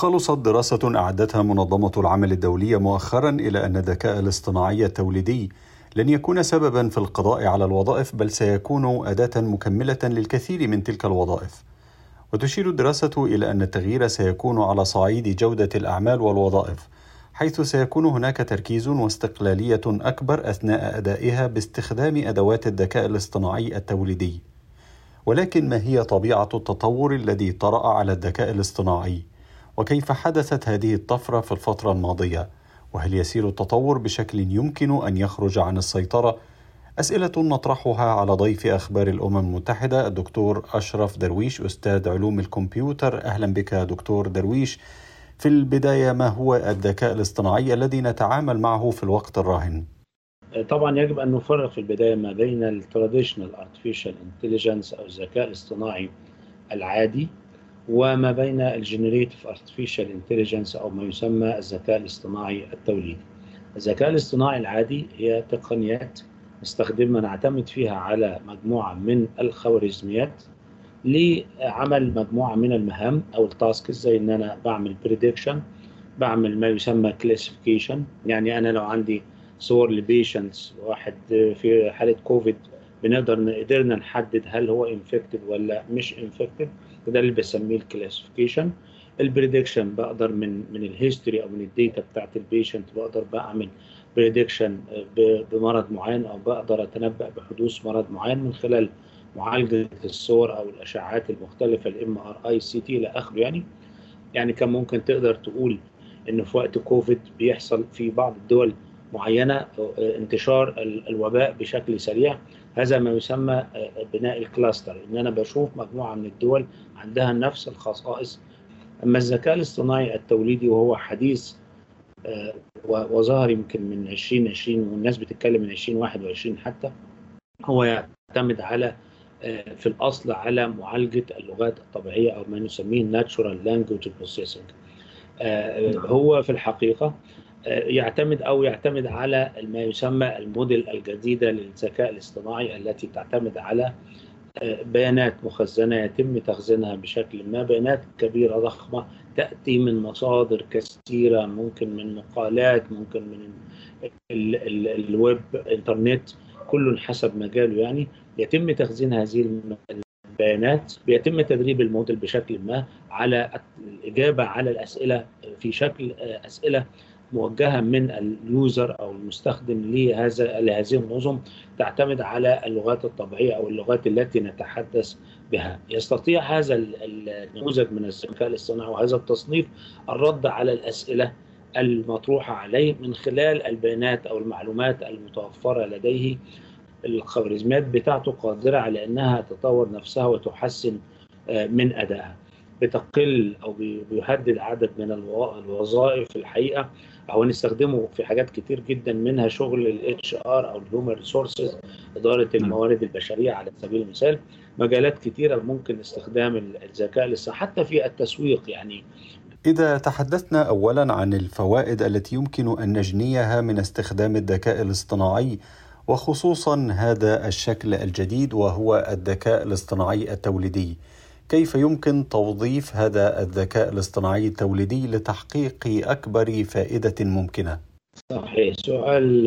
خلصت دراسة أعدتها منظمة العمل الدولية مؤخرا إلى أن الذكاء الاصطناعي التوليدي لن يكون سببا في القضاء على الوظائف بل سيكون أداة مكملة للكثير من تلك الوظائف. وتشير الدراسة إلى أن التغيير سيكون على صعيد جودة الأعمال والوظائف، حيث سيكون هناك تركيز واستقلالية أكبر أثناء أدائها باستخدام أدوات الذكاء الاصطناعي التوليدي. ولكن ما هي طبيعة التطور الذي طرأ على الذكاء الاصطناعي؟ وكيف حدثت هذه الطفرة في الفترة الماضية؟ وهل يسير التطور بشكل يمكن أن يخرج عن السيطرة؟ أسئلة نطرحها على ضيف أخبار الأمم المتحدة الدكتور أشرف درويش أستاذ علوم الكمبيوتر أهلا بك دكتور درويش في البداية ما هو الذكاء الاصطناعي الذي نتعامل معه في الوقت الراهن؟ طبعا يجب أن نفرق في البداية ما بين ال traditional artificial intelligence أو الذكاء الاصطناعي العادي وما بين ال generative artificial intelligence أو ما يسمى الذكاء الاصطناعي التوليدي. الذكاء الاصطناعي العادي هي تقنيات نستخدمها نعتمد فيها على مجموعة من الخوارزميات لعمل مجموعة من المهام أو ال tasks زي إن أنا بعمل prediction بعمل ما يسمى classification يعني أنا لو عندي صور ل patients واحد في حالة كوفيد بنقدر قدرنا نحدد هل هو infected ولا مش infected ده اللي بسميه ال classification ال prediction بقدر من من ال history أو من ال data بتاعت ال patient بقدر بعمل prediction بمرض معين أو بقدر أتنبأ بحدوث مرض معين من خلال معالجة الصور أو الأشعاعات المختلفة ال MRI CT إلى آخره يعني. يعني كان ممكن تقدر تقول إن في وقت كوفيد بيحصل في بعض الدول معينة انتشار الوباء بشكل سريع. هذا ما يسمى بناء الكلاستر. إن أنا بشوف مجموعة من الدول عندها نفس الخصائص. أما الذكاء الاصطناعي التوليدي وهو حديث وظهر يمكن من 2020 والناس بتتكلم من 2021 حتى هو يعتمد على في الأصل على معالجة اللغات الطبيعية أو ما نسميه natural language processing هو في الحقيقة يعتمد أو يعتمد على ما يسمى الموديل الجديدة للذكاء الاصطناعي التي تعتمد على بيانات مخزنة يتم تخزينها بشكل ما بيانات كبيرة ضخمة تأتي من مصادر كثيرة ممكن من مقالات ممكن من ال ال الويب انترنت كل حسب مجاله يعني. يتم تخزين هذه البيانات بيتم تدريب الموديل بشكل ما على الإجابة على الأسئلة في شكل أسئلة موجهة من اليوزر أو المستخدم لهذا لهذه النظم تعتمد على اللغات الطبيعية أو اللغات التي نتحدث بها. يستطيع هذا النموذج من الذكاء الاصطناعي وهذا التصنيف الرد على الأسئلة المطروحة عليه من خلال البيانات أو المعلومات المتوفرة لديه الخوارزميات بتاعته قادرة على إنها تطور نفسها وتحسن من أدائها. بتقل أو بيهدد عدد من الوظائف الحقيقة. أو نستخدمه في حاجات كتير جدا منها شغل ال HR أو ال human resources إدارة الموارد البشرية على سبيل المثال. مجالات كتيرة ممكن استخدام الذكاء الاصطناعي حتى في التسويق يعني. إذا تحدثنا أولا عن الفوائد التي يمكن أن نجنيها من استخدام الذكاء الاصطناعي وخصوصا هذا الشكل الجديد وهو الذكاء الاصطناعي التوليدي. كيف يمكن توظيف هذا الذكاء الاصطناعي التوليدي لتحقيق أكبر فائدة ممكنة؟ صحيح سؤال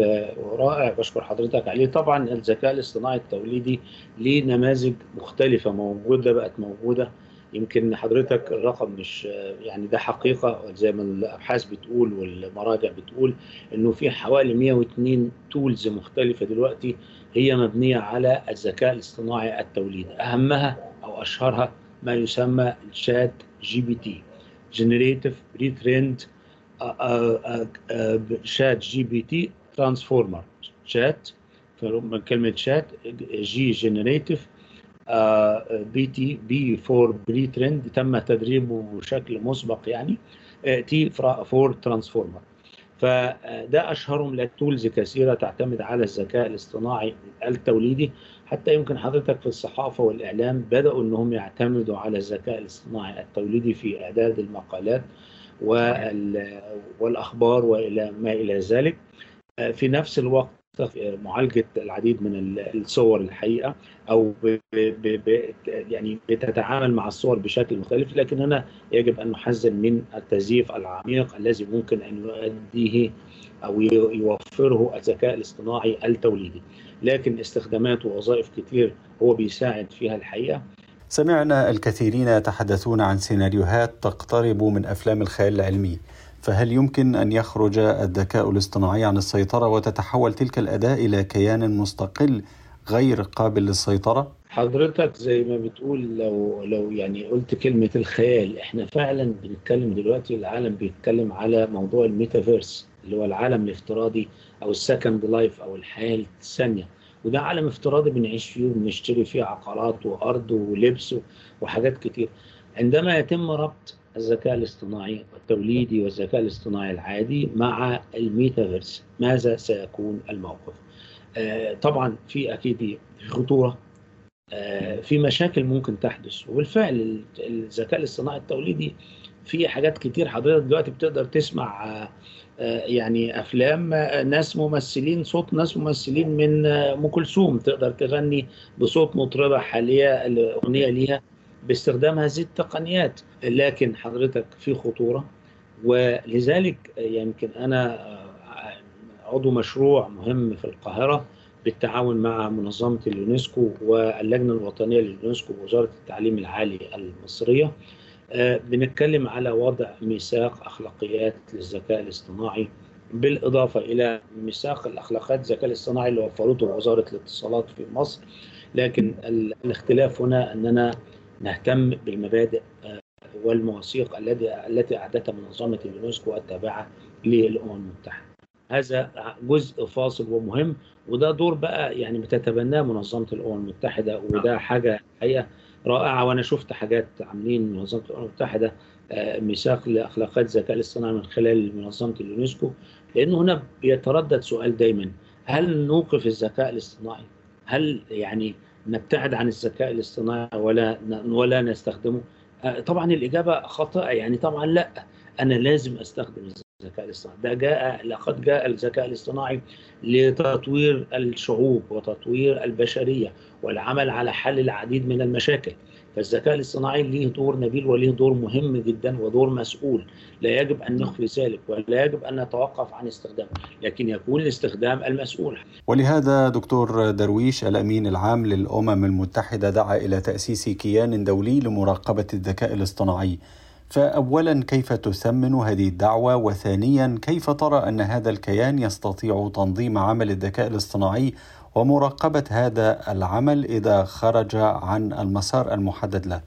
رائع بشكر حضرتك عليه. طبعا الذكاء الاصطناعي التوليدي ليه نماذج مختلفة موجودة بقت موجودة. يمكن حضرتك الرقم مش يعني ده حقيقة زي ما الأبحاث بتقول والمراجع بتقول إنه في حوالي 102 tools مختلفة دلوقتي هي مبنية على الذكاء الاصطناعي التوليدي. أهمها أو أشهرها ما يسمى الشات جي بي تي جنريتيف ريتريند شات جي بي تي ترانسفورمر شات من كلمة شات G generative PT P for pre-trained تم تدريبه بشكل مسبق يعني T for transformer فده أشهرهم ل tools كثيرة تعتمد على الذكاء الاصطناعي التوليدي. حتى يمكن حضرتك في الصحافة والإعلام بدأوا إنهم يعتمدوا على الذكاء الاصطناعي التوليدي في إعداد المقالات والأخبار وإلى ما إلى ذلك. في نفس الوقت معالجة العديد من الصور الحقيقة أو ب ب ب يعني بتتعامل مع الصور بشكل مختلف لكن هنا يجب أن نحذر من التزييف العميق الذي ممكن أن يؤديه أو يوفره الذكاء الاصطناعي التوليدي. لكن استخدامات ووظائف كتير هو بيساعد فيها الحقيقة. سمعنا الكثيرين يتحدثون عن سيناريوهات تقترب من أفلام الخيال العلمي. فهل يمكن أن يخرج الذكاء الاصطناعي عن السيطرة وتتحول تلك الأداة إلى كيان مستقل غير قابل للسيطرة؟ حضرتك زي ما بتقول لو لو يعني قلت كلمة الخيال إحنا فعلا بنتكلم دلوقتي العالم بيتكلم على موضوع الميتافيرس اللي هو العالم الافتراضي أو ال second life أو الحياة الثانية وده عالم افتراضي بنعيش فيه وبنشتري فيه عقارات وأرض ولبس وحاجات كتير عندما يتم ربط الذكاء الاصطناعي التوليدي والذكاء الاصطناعي العادي مع الميتافيرس. ماذا سيكون الموقف؟ آه طبعا في أكيد خطورة. آه في مشاكل ممكن تحدث. وبالفعل الذكاء الاصطناعي التوليدي في حاجات كتير حضرتك دلوقتي بتقدر تسمع آه يعني أفلام ناس ممثلين صوت ناس ممثلين من أم كلثوم تقدر تغني بصوت مطربة حاليه الأغنية ليها. باستخدام هذه التقنيات. لكن حضرتك في خطورة ولذلك يمكن أنا عضو مشروع مهم في القاهرة بالتعاون مع منظمة اليونسكو واللجنة الوطنية لليونسكو ووزارة التعليم العالي المصرية. بنتكلم على وضع ميثاق أخلاقيات للذكاء الاصطناعي بالإضافة إلى ميثاق الأخلاقيات الذكاء الاصطناعي اللي وفرته وزارة الاتصالات في مصر. لكن الاختلاف هنا أننا نهتم بالمبادئ والمواثيق التي التي أعدتها منظمة اليونسكو التابعة للأمم المتحدة. هذا جزء فاصل ومهم وده دور بقى يعني بتتبناه منظمة الأمم المتحدة وده حاجة حقيقة رائعة وأنا شفت حاجات عاملين منظمة الأمم المتحدة ميثاق لأخلاقيات الذكاء الاصطناعي من خلال منظمة اليونسكو لأنه هنا بيتردد سؤال دايما هل نوقف الذكاء الاصطناعي؟ هل يعني نبتعد عن الذكاء الاصطناعي ولا ولا نستخدمه؟ طبعا الإجابة خاطئه يعني طبعا لا. أنا لازم أستخدم الذكاء الاصطناعي. ده جاء لقد جاء الذكاء الاصطناعي لتطوير الشعوب وتطوير البشرية والعمل على حل العديد من المشاكل. فالذكاء الاصطناعي له دور نبيل وله دور مهم جدا ودور مسؤول. لا يجب أن نخفي ذلك ولا يجب أن نتوقف عن استخدامه لكن يكون الاستخدام المسؤول. ولهذا دكتور درويش الأمين العام للأمم المتحدة دعا إلى تأسيس كيان دولي لمراقبة الذكاء الاصطناعي. فاولا كيف تثمن هذه الدعوة؟ وثانيا كيف ترى أن هذا الكيان يستطيع تنظيم عمل الذكاء الاصطناعي ومراقبة هذا العمل إذا خرج عن المسار المحدد له.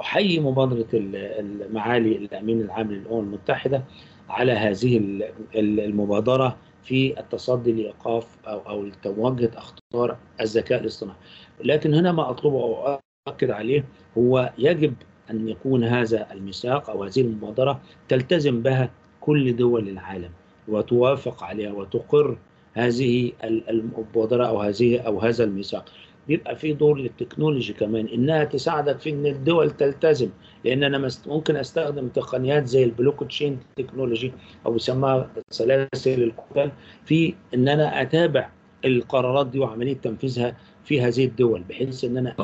أحيي مبادرة المعالي الأمين العام للأمم المتحدة على هذه المبادرة في التصدي لإيقاف أو أو مواجهه أخطار الذكاء الاصطناعي. لكن هنا ما أطلبه أو أؤكد عليه هو يجب أن يكون هذا الميثاق أو هذه المبادرة تلتزم بها كل دول العالم وتوافق عليها وتقر هذه المبادرة أو هذه أو هذا الميثاق بيبقى في دور للتكنولوجي كمان إنها تساعدك في إن الدول تلتزم لأن أنا ممكن أستخدم تقنيات زي ال blockchain technology أو بيسموها سلاسل الكتل في إن أنا أتابع القرارات دي وعمليه تنفيذها في هذه الدول بحيث إن أنا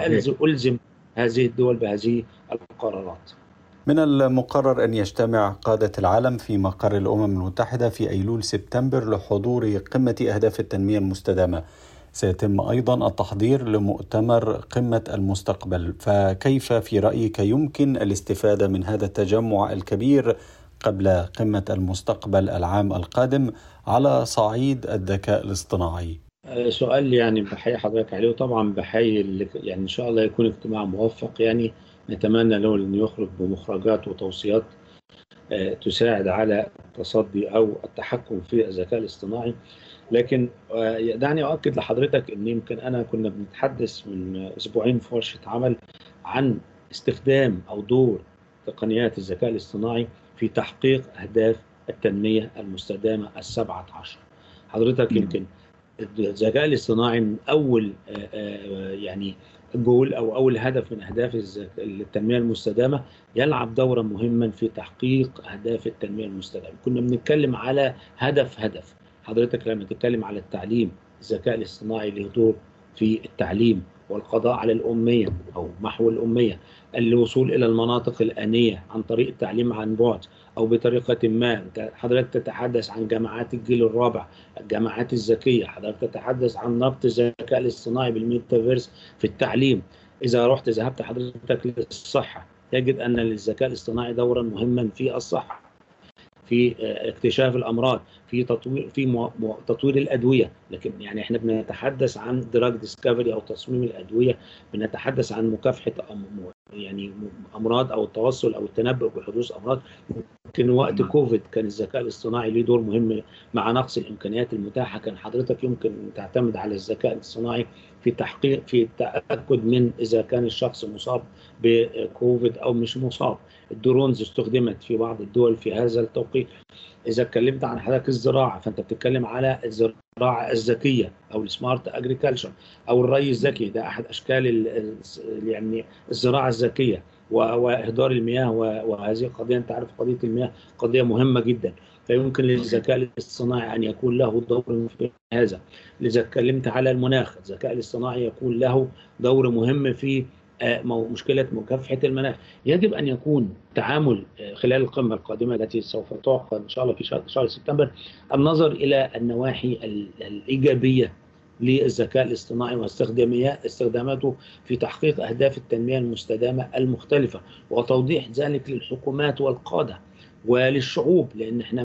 ألزم هذه الدول بهذه القرارات. من المقرر أن يجتمع قادة العالم في مقر الأمم المتحدة في أيلول سبتمبر لحضور قمة أهداف التنمية المستدامة. سيتم أيضا التحضير لمؤتمر قمة المستقبل، فكيف في رأيك يمكن الاستفادة من هذا التجمع الكبير قبل قمة المستقبل العام القادم على صعيد الذكاء الاصطناعي؟ سؤال يعني بحيي حضرتك عليه وطبعا بحيي يعني إن شاء الله يكون اجتماع موفق يعني نتمنى له انه يخرج بمخرجات وتوصيات تساعد على التصدي أو التحكم في الذكاء الاصطناعي. لكن دعني أؤكد لحضرتك أن يمكن أنا كنا بنتحدث من أسبوعين في ورشة عمل عن استخدام أو دور تقنيات الذكاء الاصطناعي في تحقيق أهداف التنمية المستدامة السبعة عشر. حضرتك يمكن الذكاء الاصطناعي من أول يعني جول أو أول هدف من أهداف التنمية المستدامة يلعب دورا مهما في تحقيق أهداف التنمية المستدامة. كنا بنتكلم على هدف هدف. حضرتك لما تتكلم على التعليم الذكاء الاصطناعي له دور في التعليم. والقضاء على الأمية أو محو الأمية الوصول إلى المناطق الآنية عن طريق التعليم عن بعد أو بطريقة ما. حضرتك تتحدث عن جامعات الجيل الرابع الجامعات الذكية. حضرتك تتحدث عن ربط الذكاء الاصطناعي بالميتافيرس في التعليم. إذا رحت ذهبت حضرتك للصحة تجد أن للذكاء الاصطناعي دورا مهما في الصحة. في اكتشاف الأمراض في تطوير في. تطوير الأدوية لكن يعني إحنا بنتحدث عن drug discovery أو تصميم الأدوية بنتحدث عن مكافحة. يعني أمراض أو التوصل أو التنبؤ بحدوث أمراض يمكن وقت كوفيد كان الذكاء الاصطناعي له دور مهم مع نقص الإمكانيات المتاحة. كان حضرتك يمكن تعتمد على الذكاء الاصطناعي في تحقيق في التاكد من إذا كان الشخص مصاب بكوفيد أو مش مصاب. ال drones استخدمت في بعض الدول في هذا التوقيت. إذا اتكلمت عن حضرتك الزراعة فأنت بتتكلم على الزراعة الذكية أو ال smart agriculture أو الري الذكي. ده أحد أشكال يعني الزراعة الذكية. واهدار المياه وهذه القضية أنت عارف قضية المياه قضية مهمة جدا. فيمكن للذكاء الاصطناعي أن يكون له دور في هذا. اذا اتكلمت على المناخ الذكاء الاصطناعي يكون له دور مهم في مشكلة مكافحة المناخ. يجب أن يكون تعامل خلال القمة القادمة التي سوف تعقد إن شاء الله في شهر سبتمبر النظر إلى النواحي الإيجابية للذكاء الاصطناعي واستخداماته في تحقيق أهداف التنمية المستدامة المختلفة وتوضيح ذلك للحكومات والقادة وللشعوب لأن إحنا